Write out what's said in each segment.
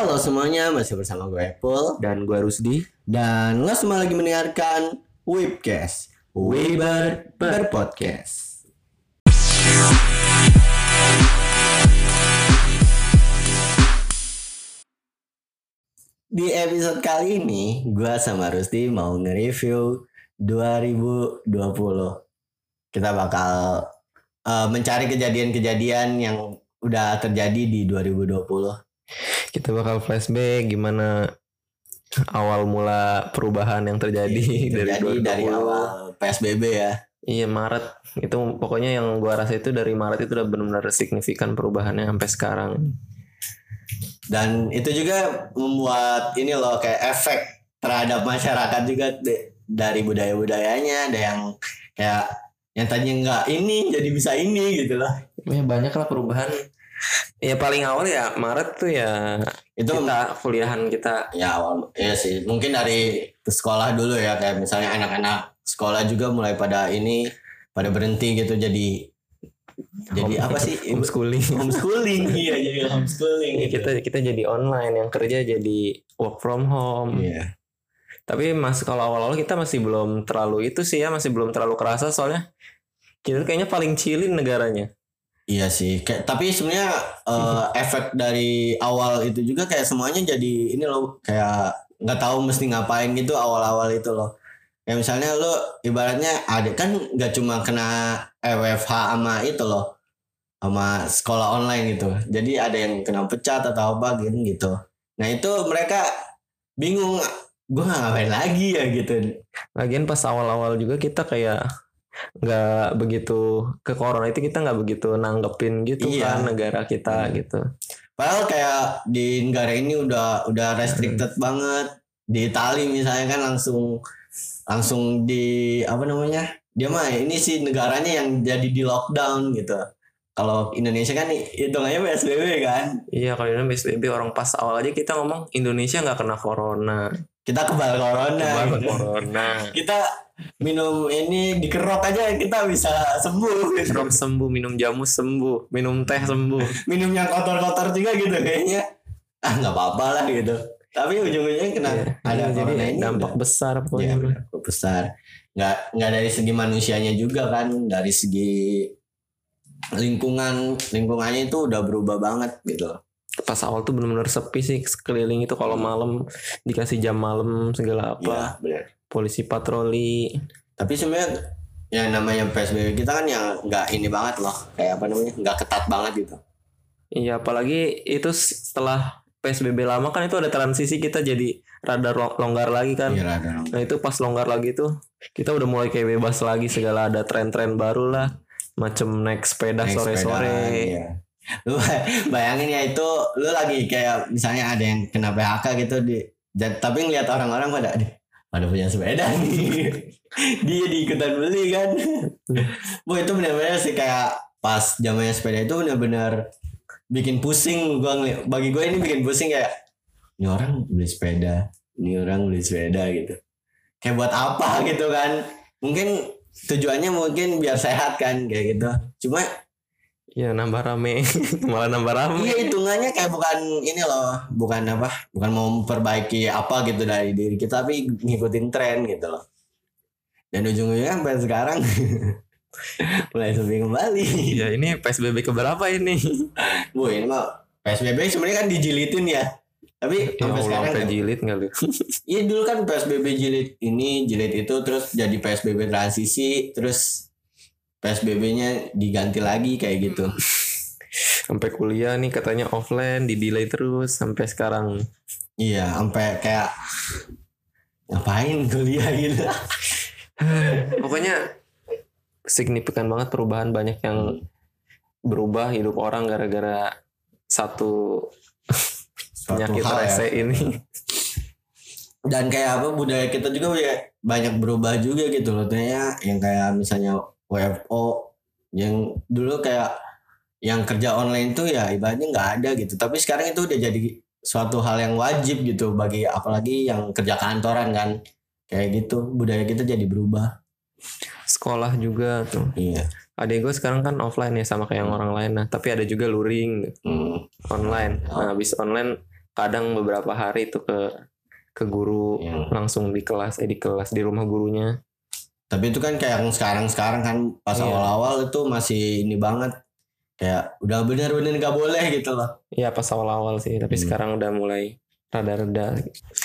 Halo semuanya, masih bersama gue Apple dan gue Rusdi. dan lo semua lagi mendengarkan Webcast, Weber berpodcast. Di episode kali ini, gue sama Rusdi mau nge-review 2020. Kita bakal eh, mencari kejadian-kejadian yang udah terjadi di 2020. Kita bakal flashback gimana awal mula perubahan yang terjadi dari terjadi dari 2020. awal PSBB ya. Iya Maret itu pokoknya yang gua rasa itu dari Maret itu udah benar-benar signifikan perubahannya sampai sekarang. Dan itu juga membuat ini loh kayak efek terhadap masyarakat juga de- dari budaya-budayanya ada yang kayak yang tadinya nggak ini jadi bisa ini gitu loh. Ya banyak lah perubahan. Ya paling awal ya Maret tuh ya. Itu kita kuliahan kita. Ya awal. Iya sih. Mungkin dari sekolah dulu ya. Kayak misalnya anak-anak sekolah juga mulai pada ini pada berhenti gitu. Jadi jadi apa sih? Homeschooling. homeschooling. Iya jadi homeschooling Ya, gitu. kita kita jadi online. Yang kerja jadi work from home. Iya. Tapi mas kalau awal-awal kita masih belum terlalu itu sih ya. Masih belum terlalu kerasa soalnya. Kita kayaknya paling chillin negaranya. Iya sih, kayak tapi sebenarnya eh, efek dari awal itu juga kayak semuanya jadi ini loh kayak nggak tahu mesti ngapain gitu awal-awal itu loh. Kayak misalnya lo ibaratnya ada kan nggak cuma kena EWFH sama itu loh sama sekolah online gitu. Jadi ada yang kena pecat atau apa gitu gitu. Nah itu mereka bingung gue ngapain lagi ya gitu. Lagian pas awal-awal juga kita kayak nggak begitu ke corona itu kita nggak begitu nanggepin gitu Iya. kan negara kita Hmm. gitu. Padahal kayak di negara ini udah udah restricted banget. Di Itali misalnya kan langsung langsung di apa namanya? Dia mah ini sih negaranya yang jadi di lockdown gitu. Kalau Indonesia kan hitungannya PSBB kan. Iya kalau ini PSBB orang pas awal aja kita ngomong Indonesia nggak kena corona. Kita kebal corona. Kebal gitu. corona. Kita minum ini dikerok aja kita bisa sembuh gitu. Sembuh, minum jamu sembuh, minum teh sembuh. Minum yang kotor-kotor juga gitu kayaknya. Ah nggak apa-apa lah gitu. Tapi ujung-ujungnya kena Iya. ada Iya, jadi ini dampak udah. besar Iya, pokoknya. cukup besar. Nggak nggak dari segi manusianya juga kan, dari segi lingkungan lingkungannya itu udah berubah banget gitu. Pas awal tuh benar-benar sepi sih sekeliling itu kalau malam dikasih jam malam segala apa. Iya, benar. Polisi patroli. Tapi sebenarnya yang namanya PSBB kita kan yang nggak ini banget loh, kayak apa namanya, nggak ketat banget gitu. Iya apalagi itu setelah PSBB lama kan itu ada transisi kita jadi rada lo- longgar lagi kan. Iya, ada. Nah itu pas longgar lagi tuh kita udah mulai kayak bebas lagi segala ada tren-tren baru lah. Macem naik sepeda sore-sore. Lu bayangin ya itu lu lagi kayak misalnya ada yang kena PHK gitu di tapi ngeliat orang-orang pada "Aduh, pada punya sepeda nih. Dia diikutan beli kan. Bu itu benar-benar sih kayak pas zamannya sepeda itu benar-benar bikin pusing gua ngeli- bagi gue ini bikin pusing kayak ini orang beli sepeda, ini orang beli sepeda gitu. Kayak buat apa gitu kan? Mungkin tujuannya mungkin biar sehat kan kayak gitu. Cuma Iya nambah rame. Malah nambah rame. Iya hitungannya kayak bukan ini loh, bukan apa, bukan mau memperbaiki apa gitu dari diri kita, tapi ngikutin tren gitu loh. Dan ujung-ujungnya sampai sekarang mulai sepi kembali. Ya ini PSBB keberapa ini? Bu ini mah PSBB sebenarnya kan dijilitin ya, tapi Ya sampai Allah sekarang sampai jilid lu? Iya dulu kan PSBB jilid ini, jilid itu, terus jadi PSBB transisi, terus PSBB-nya diganti lagi kayak gitu. sampai kuliah nih katanya offline di delay terus sampai sekarang. Iya, sampai kayak ngapain kuliah gitu. Pokoknya signifikan banget perubahan banyak yang berubah hidup orang gara-gara satu penyakit ya. rese ini. dan kayak apa budaya kita juga ya banyak berubah juga gitu loh Ternyata yang kayak misalnya WFO yang dulu kayak yang kerja online tuh ya ibaratnya nggak ada gitu tapi sekarang itu udah jadi suatu hal yang wajib gitu bagi apalagi yang kerja kantoran kan kayak gitu budaya kita jadi berubah Sekolah juga tuh. iya Adik gue sekarang kan offline ya sama kayak yang orang lain nah, tapi ada juga luring Hmm. online. Nah, habis online kadang beberapa hari itu ke ke guru Iya. langsung di kelas eh di kelas di rumah gurunya Tapi itu kan kayak yang sekarang-sekarang kan pas Iya. awal-awal itu masih ini banget. Kayak udah bener-bener gak boleh gitu loh. Iya pas awal-awal sih, tapi Hmm. sekarang udah mulai rada-rada.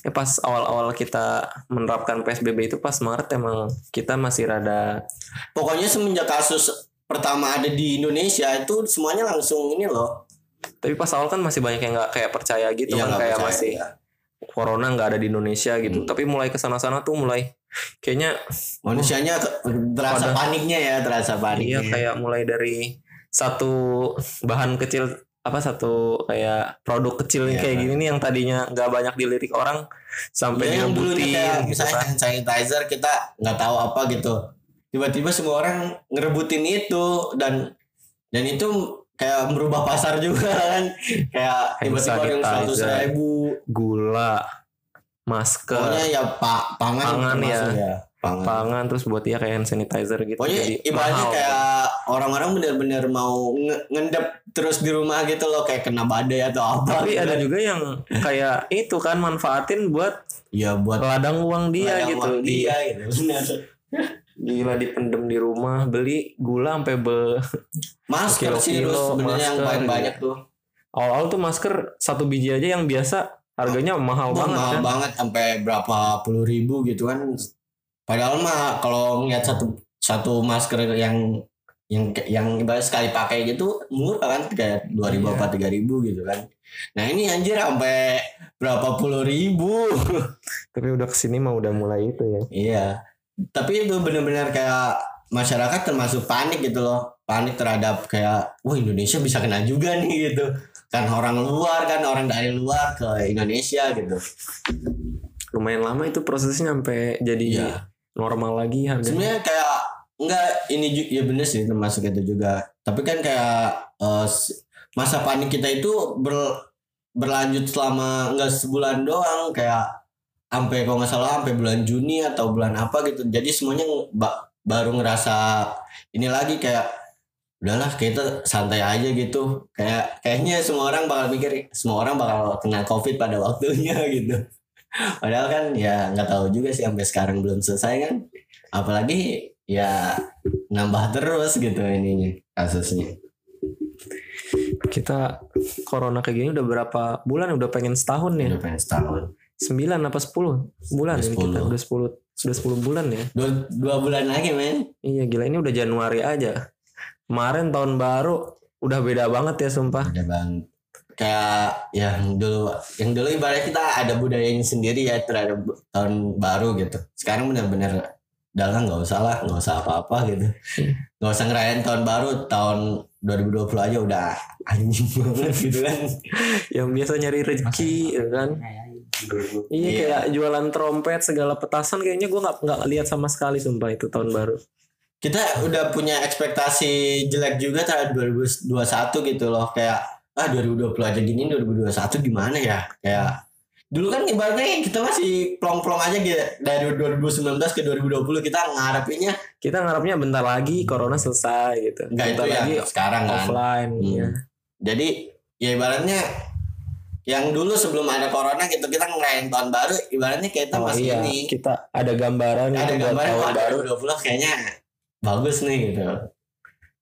Ya pas awal-awal kita menerapkan PSBB itu pas Maret emang kita masih rada Pokoknya semenjak kasus pertama ada di Indonesia itu semuanya langsung ini loh. tapi pas awal kan masih banyak yang nggak kayak percaya gitu Iya, kan nggak kayak percaya, masih ya. Corona nggak ada di Indonesia gitu. Hmm. Tapi mulai ke sana-sana tuh mulai kayaknya Manusianya ke- terasa Pada- paniknya ya, terasa iya paniknya. kayak mulai dari satu bahan kecil apa satu kayak produk kecil Iya. kayak gini nih yang tadinya nggak banyak dilirik orang sampai yang dulunya direbutin kayak gitu misalnya kan. hand sanitizer kita nggak tahu apa gitu. Tiba-tiba semua orang ngerebutin itu dan dan itu kayak merubah pasar juga kan. Kayak tiba-tiba yang seratus ribu. Gula, masker, Pokoknya ya pak pangan, Pangan ya. ya. Pangan. pangan terus buat dia kayak hand sanitizer gitu. Pokoknya Jadi ibaratnya mahal. kayak orang-orang benar-benar mau nge- ngendep terus di rumah gitu loh kayak kena badai atau apa. Tapi gitu. ada juga yang kayak itu kan manfaatin buat ya buat ladang uang dia ladang gitu. uang Di- dia gitu. Gila dipendem di rumah, beli gula sampai be Masker sih Kilo-kilo terus sebenarnya yang paling gitu. banyak tuh. awal-awal tuh masker satu biji aja yang biasa harganya mahal banget mahal kan. banget sampai berapa puluh ribu gitu kan. Padahal mah kalau ngeliat satu satu masker yang yang yang ibarat sekali pakai gitu murah kan kayak dua ribu Iya. apa tiga ribu gitu kan. Nah ini anjir sampai berapa puluh ribu. Tapi udah ke sini mah udah mulai itu ya. iya. Tapi itu benar-benar kayak masyarakat termasuk panik gitu loh. Panik terhadap kayak wah Indonesia bisa kena juga nih gitu. Kan orang luar kan orang dari luar ke Indonesia gitu. Lumayan lama itu prosesnya sampai jadi Iya. normal lagi harganya. sebenarnya kayak enggak ini ya bener sih termasuk itu juga tapi kan kayak s- masa panik kita itu ber- berlanjut selama enggak sebulan doang kayak sampai kalau nggak salah sampai bulan Juni atau bulan apa gitu jadi semuanya ba- baru ngerasa ini lagi kayak udahlah kita santai aja gitu kayak kayaknya semua orang bakal mikir semua orang bakal kena covid pada waktunya gitu padahal kan ya nggak tahu juga sih sampai sekarang belum selesai kan apalagi ya nambah terus gitu ininya kasusnya Kita corona kayak gini udah berapa bulan? Udah pengen setahun ya? udah pengen setahun 9 apa 10 bulan Udah ini kita 10. udah 10 sudah 10 bulan ya. dua, dua bulan lagi men Iya gila ini udah Januari aja. Kemarin tahun baru udah beda banget ya sumpah. ada bang kayak yang dulu yang dulu ibarat kita ada budayanya sendiri ya terhadap tahun baru gitu sekarang benar-benar dalam nggak usah lah nggak usah apa-apa gitu nggak usah ngerayain tahun baru tahun 2020 aja udah anjing banget gitu kan Yang biasa nyari rezeki ya kan. Iya Iya. kayak jualan trompet segala petasan kayaknya gue nggak nggak lihat sama sekali sumpah itu tahun baru. Kita udah punya ekspektasi jelek juga terhadap 2021 gitu loh kayak ah 2020 aja gini 2021 gimana ya kayak dulu kan ibaratnya kita masih plong-plong aja gitu dari 2019 ke 2020 kita ngarepinnya Kita ngarepnya bentar lagi corona selesai gitu. enggak itu bentar ya lagi sekarang kan offline. Hmm. Iya. jadi ya ibaratnya yang dulu sebelum ada corona gitu kita ngerayain tahun baru ibaratnya kita Oh masih iya, ini kita ada gambaran ada gitu buat gambar tahun baru. 2020 kayaknya bagus nih gitu.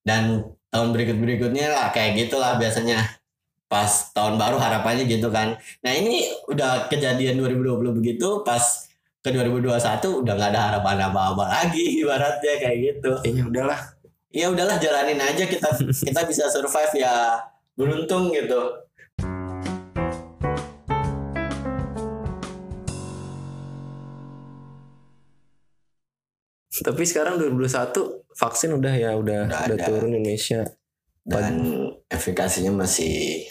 Dan tahun berikut berikutnya lah kayak gitulah biasanya. Pas tahun baru harapannya gitu kan. Nah ini udah kejadian 2020 begitu pas ke 2021 udah nggak ada harapan apa-apa lagi ibaratnya kayak gitu. Iya udahlah. ya udahlah jalanin aja kita kita bisa survive ya. Beruntung gitu Tapi sekarang 2021 vaksin udah ya udah Udah udah, ada. turun Indonesia. dan efikasinya masih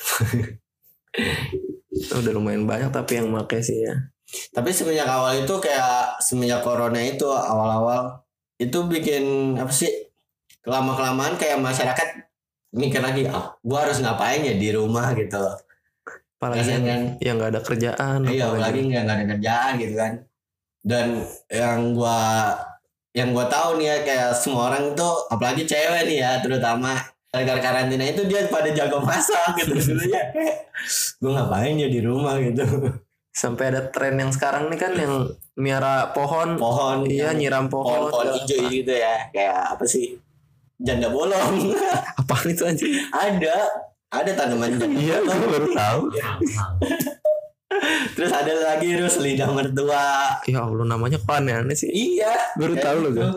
Udah lumayan banyak tapi yang make sih ya. Tapi semenjak awal itu kayak semenjak corona itu awal-awal itu bikin apa sih kelama kelamaan kayak masyarakat mikir lagi ah, gua harus ngapain ya di rumah gitu loh. Apalagi yang kan? yang nggak ada kerjaan. Iya, apalagi. nggak ada kerjaan gitu kan. Dan yang gua yang gua tahu nih ya kayak semua orang tuh apalagi cewek nih ya terutama gara-gara karantina itu dia pada jago masak gitu dulunya kayak gue ngapain ya di rumah gitu Sampai ada tren yang sekarang nih kan yang miara pohon. pohon Iya nyiram pohon. pohon-pohon segala hijau apa. gitu ya kayak apa sih janda bolong Apaan itu aja? ada ada tanaman janda Iya, gue baru tahu. terus ada lagi terus lidah mertua Ya Allah namanya kok aneh-aneh sih. iya Baru tahu loh gitu. gue.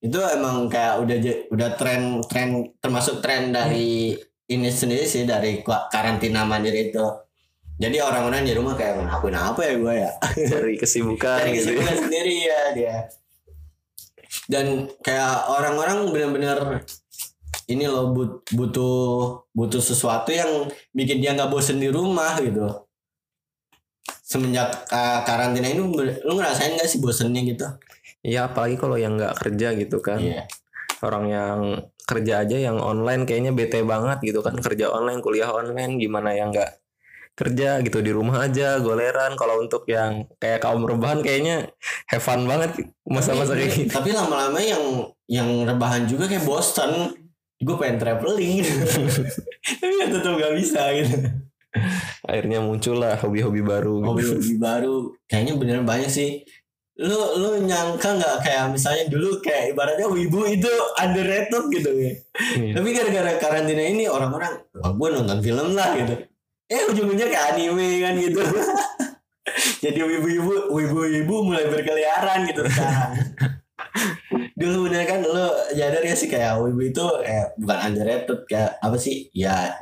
itu emang kayak udah udah tren tren termasuk tren dari ini sendiri sih dari karantina mandiri itu jadi orang-orang di rumah kayak ngelakuin apa ya gue ya Dari kesibukan dari gitu. kesibukan sendiri ya dia dan kayak orang-orang benar-benar ini loh but- butuh butuh sesuatu yang bikin dia nggak bosen di rumah gitu semenjak uh, karantina ini lu ngerasain gak sih bosennya gitu Iya apalagi kalau yang nggak kerja gitu kan. Iya. Orang yang kerja aja yang online kayaknya bete banget gitu kan. Kerja online, kuliah online gimana yang nggak kerja gitu di rumah aja goleran kalau untuk yang kayak kaum rebahan kayaknya have fun banget masa-masa kayak gitu tapi lama-lama yang yang rebahan juga kayak bosan gue pengen traveling tapi ya tetap gak bisa gitu akhirnya muncul lah hobi-hobi baru gitu. hobi-hobi baru. Kayaknya beneran banyak sih. Lu lu nyangka nggak kayak misalnya dulu kayak ibaratnya wibu itu underrated gitu ya? Iya. tapi gara-gara karantina ini orang-orang wah gue nonton film lah gitu. Eh ujung-ujungnya kayak anime kan gitu. Jadi wibu-wibu wibu-wibu mulai berkeliaran gitu sekarang. Dulu bener kan lu nyadar ya sih kayak wibu itu eh, bukan underrated kayak apa sih? Ya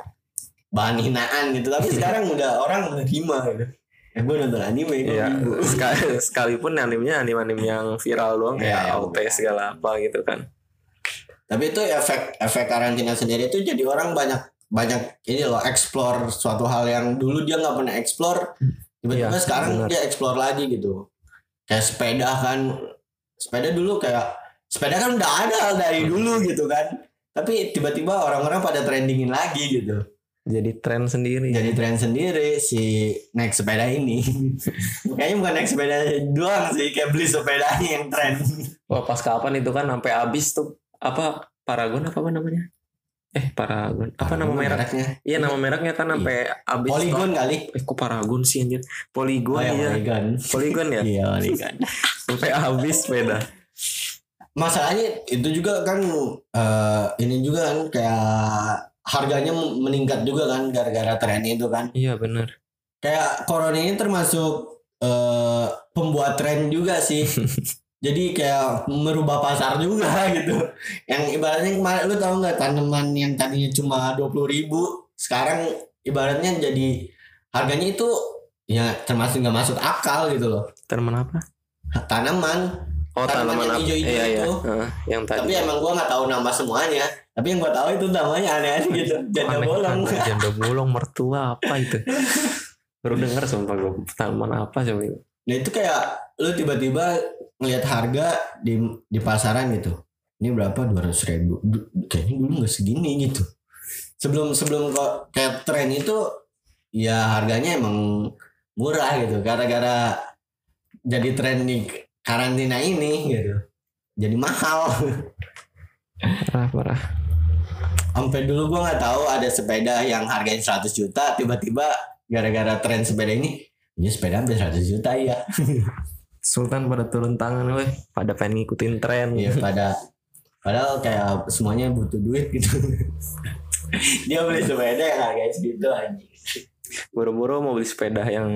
bahan hinaan gitu. Tapi sekarang udah orang menerima gitu. Eh gue nonton anime gue Iya, wibu sekal- sekalipun animenya anime-anime yang viral doang Iya, kayak iya, AOT segala apa gitu kan. Tapi itu efek efek karantina sendiri itu jadi orang banyak banyak ini loh explore suatu hal yang dulu dia nggak pernah explore tiba-tiba Iya, sekarang benar. dia explore lagi gitu. Kayak sepeda kan sepeda dulu kayak sepeda kan udah ada dari dulu gitu kan. Tapi tiba-tiba orang-orang pada trendingin lagi gitu Jadi tren sendiri. jadi tren sendiri si naik sepeda ini kayaknya bukan naik sepeda doang sih kayak beli sepedanya yang tren Wah pas kapan itu kan sampai habis tuh apa Paragon apa, apa namanya? Eh Paragon. Apa nama merek? mereknya Iya nama mereknya kan sampai habis. Polygon kali. Eh kok Paragon sih anjir? Polygon oh ya iya. Polygon Polygon ya. iya Polygon sampai habis sepeda. masalahnya itu juga kan eh, ini juga kan kayak harganya meningkat juga kan gara-gara tren itu kan Iya benar. kayak corona ini termasuk eh, pembuat tren juga sih jadi kayak merubah pasar juga gitu yang ibaratnya kemarin lu tahu nggak tanaman yang tadinya cuma dua puluh ribu sekarang ibaratnya jadi harganya itu ya termasuk nggak masuk akal gitu loh Tanaman apa? tanaman Oh Tanaman tanaman yang hijau-hijau Iya iya. itu. Heeh, yang tadi. tapi emang gua nggak tahu nama semuanya tapi yang gua tahu itu namanya aneh-aneh gitu. Janda Aneh, bolong. aneh. Janda bolong mertua apa itu? Baru dengar sumpah gue tanaman apa coba itu. nah itu kayak lu tiba-tiba ngelihat harga di di pasaran gitu. Ini berapa? dua ratus ribu. Du- kayaknya dulu nggak segini gitu. Sebelum sebelum kok kayak tren itu ya harganya emang murah gitu. Gara-gara jadi tren di karantina ini gitu. Jadi mahal. Parah parah. Sampai dulu gua nggak tahu ada sepeda yang harganya 100 juta tiba-tiba gara-gara tren sepeda ini ini sepeda hampir 100 juta ya Sultan pada turun tangan weh, pada pengen ngikutin tren. Iya pada padahal kayak semuanya butuh duit gitu. Dia beli sepeda yang harganya segitu aja Buru-buru mau beli sepeda yang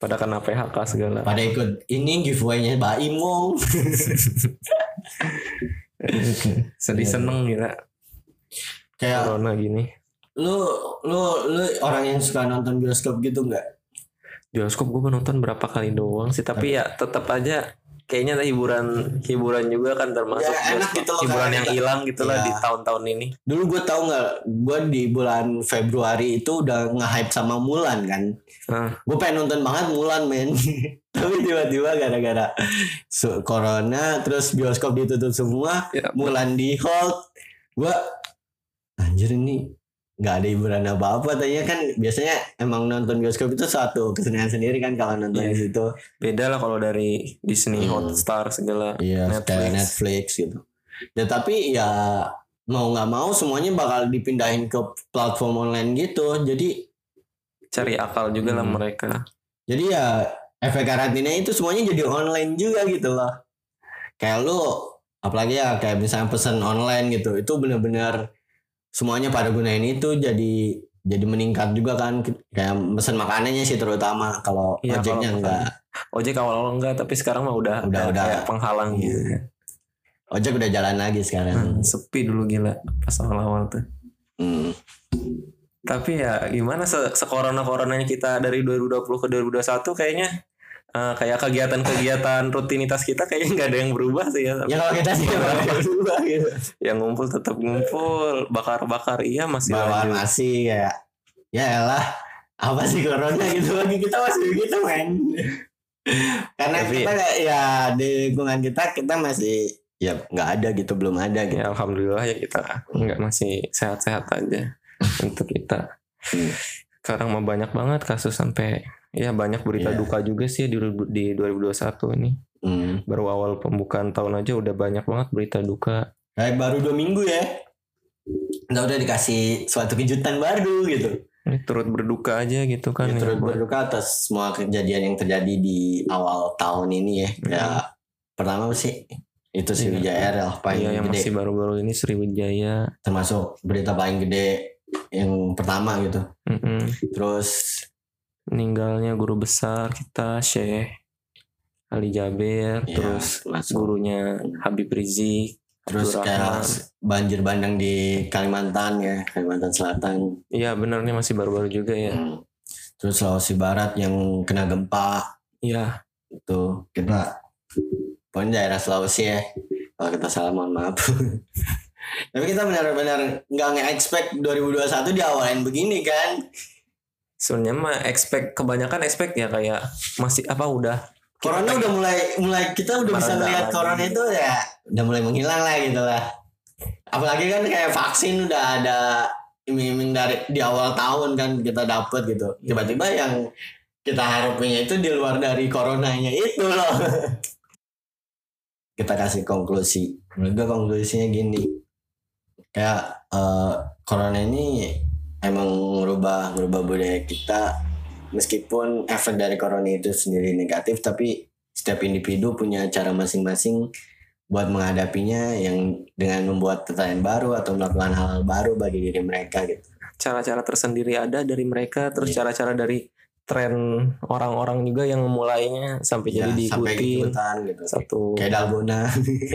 pada kena PHK segala. pada ikut ini giveaway-nya Mbak Imong Sedih seneng gila kayak corona gini. lu lu lu orang yang suka nonton bioskop gitu nggak Bioskop gue nonton berapa kali doang sih, tapi ya tetap aja kayaknya hiburan hiburan juga kan termasuk Ya, enak bioskop. gitu loh, hiburan yang hilang gitu lah Iya. di tahun-tahun ini. dulu gue tahu nggak gue di bulan Februari itu udah nge-hype sama Mulan kan Nah, gue pengen nonton banget Mulan men tapi tiba-tiba gara-gara corona terus bioskop ditutup semua Ya. Mulan di hold gue anjir ini nggak ada hiburan apa-apa tadinya kan biasanya emang nonton bioskop itu suatu kesenian sendiri kan kalau nonton Iya. di situ beda lah kalau dari Disney Hmm. Hotstar segala. iya Netflix. Netflix gitu ya tapi ya mau nggak mau semuanya bakal dipindahin ke platform online gitu jadi cari akal juga lah Hmm. mereka jadi ya efek karantina itu semuanya jadi online juga gitu loh kayak lu apalagi ya kayak misalnya pesan online gitu itu bener-bener semuanya pada gunain itu jadi jadi meningkat juga kan kayak pesan makanannya sih terutama kalau Iya, ojeknya kalau enggak ojek awal-awal enggak tapi sekarang mah udah Udah, udah. kayak penghalang Iya. gitu ojek udah jalan lagi sekarang Hmm, sepi dulu gila pas awal-awal tuh Hmm. tapi ya gimana se sekorona coronanya kita dari 2020 ke 2021 kayaknya eh, kayak kegiatan-kegiatan rutinitas kita kayaknya nggak ada yang berubah sih ya ya kalau kita sih bakal berubah. gitu. Yang ngumpul tetap ngumpul. Bakar-bakar iya masih bawaan masih kayak ya elah. Apa sih corona gitu? Lagi kita masih begitu men. Karena Tapi- kita ya di lingkungan kita kita masih ya nggak ada gitu belum ada gitu. Ya alhamdulillah ya kita nggak masih sehat-sehat aja untuk kita. Hmm. sekarang mah banyak banget kasus sampai ya banyak berita Iya. duka juga sih di, di 2021 ini. Hmm. baru awal pembukaan tahun aja udah banyak banget berita duka. Kayak baru dua minggu ya. Kita udah dikasih suatu kejutan baru gitu. Ini turut berduka aja gitu kan ya, ya, turut berduka atas semua kejadian yang terjadi di awal tahun ini ya. Ya pertama sih itu Iya. Wijaya Air lah paling Iya yang gede. masih baru-baru ini Sriwijaya. Termasuk berita paling gede yang pertama gitu. Mm-mm. terus meninggalnya guru besar kita Syekh Ali Jaber ya, terus masuk gurunya Habib Rizik terus kayak banjir bandang di Kalimantan ya Kalimantan Selatan. Iya benar nih masih baru-baru juga ya. Hmm. terus Sulawesi Barat yang kena gempa. Iya. Itu kita pokoknya daerah Sulawesi ya. Kalau kita salah mohon maaf. Tapi kita benar-benar nggak nge-expect 2021 diawalin begini kan sebenarnya mah expect kebanyakan expect ya kayak masih apa udah Corona udah mulai mulai kita udah bisa melihat corona itu ya udah mulai menghilang lah gitu lah. Apalagi kan kayak vaksin udah ada iming-iming dari di awal tahun kan kita dapet gitu. Tiba-tiba yang kita harapinnya itu di luar dari coronanya itu loh. kita kasih konklusi. Menurut gue konklusinya gini. Kayak eh, corona ini emang merubah merubah budaya kita meskipun efek dari corona itu sendiri negatif tapi setiap individu punya cara masing-masing buat menghadapinya yang dengan membuat pertanyaan baru atau melakukan hal-hal baru bagi diri mereka gitu. cara-cara tersendiri ada dari mereka terus Iya. cara-cara dari tren orang-orang juga yang memulainya sampai Ya, jadi diikuti ikutan gitu. satu Kayak dalgona.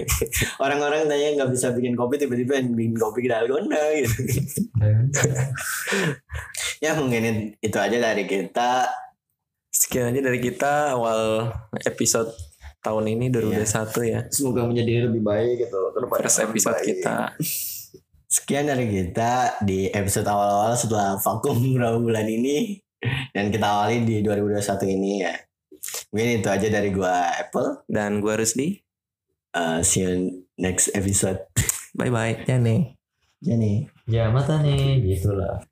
Orang-orang tanya nggak bisa bikin kopi tiba-tiba yang bikin kopi dalgona gitu. ya mungkin itu aja dari kita. sekian aja dari kita awal episode tahun ini 2021 ya Semoga menjadi lebih baik gitu. first episode kita Sekian dari kita di episode awal-awal setelah vakum beberapa bulan ini dan kita awali di 2021 ini ya. Mungkin itu aja dari gua Apple. dan gua Rusdi Uh, see you next episode. bye bye nih Jadi. Ya mata nih gitulah.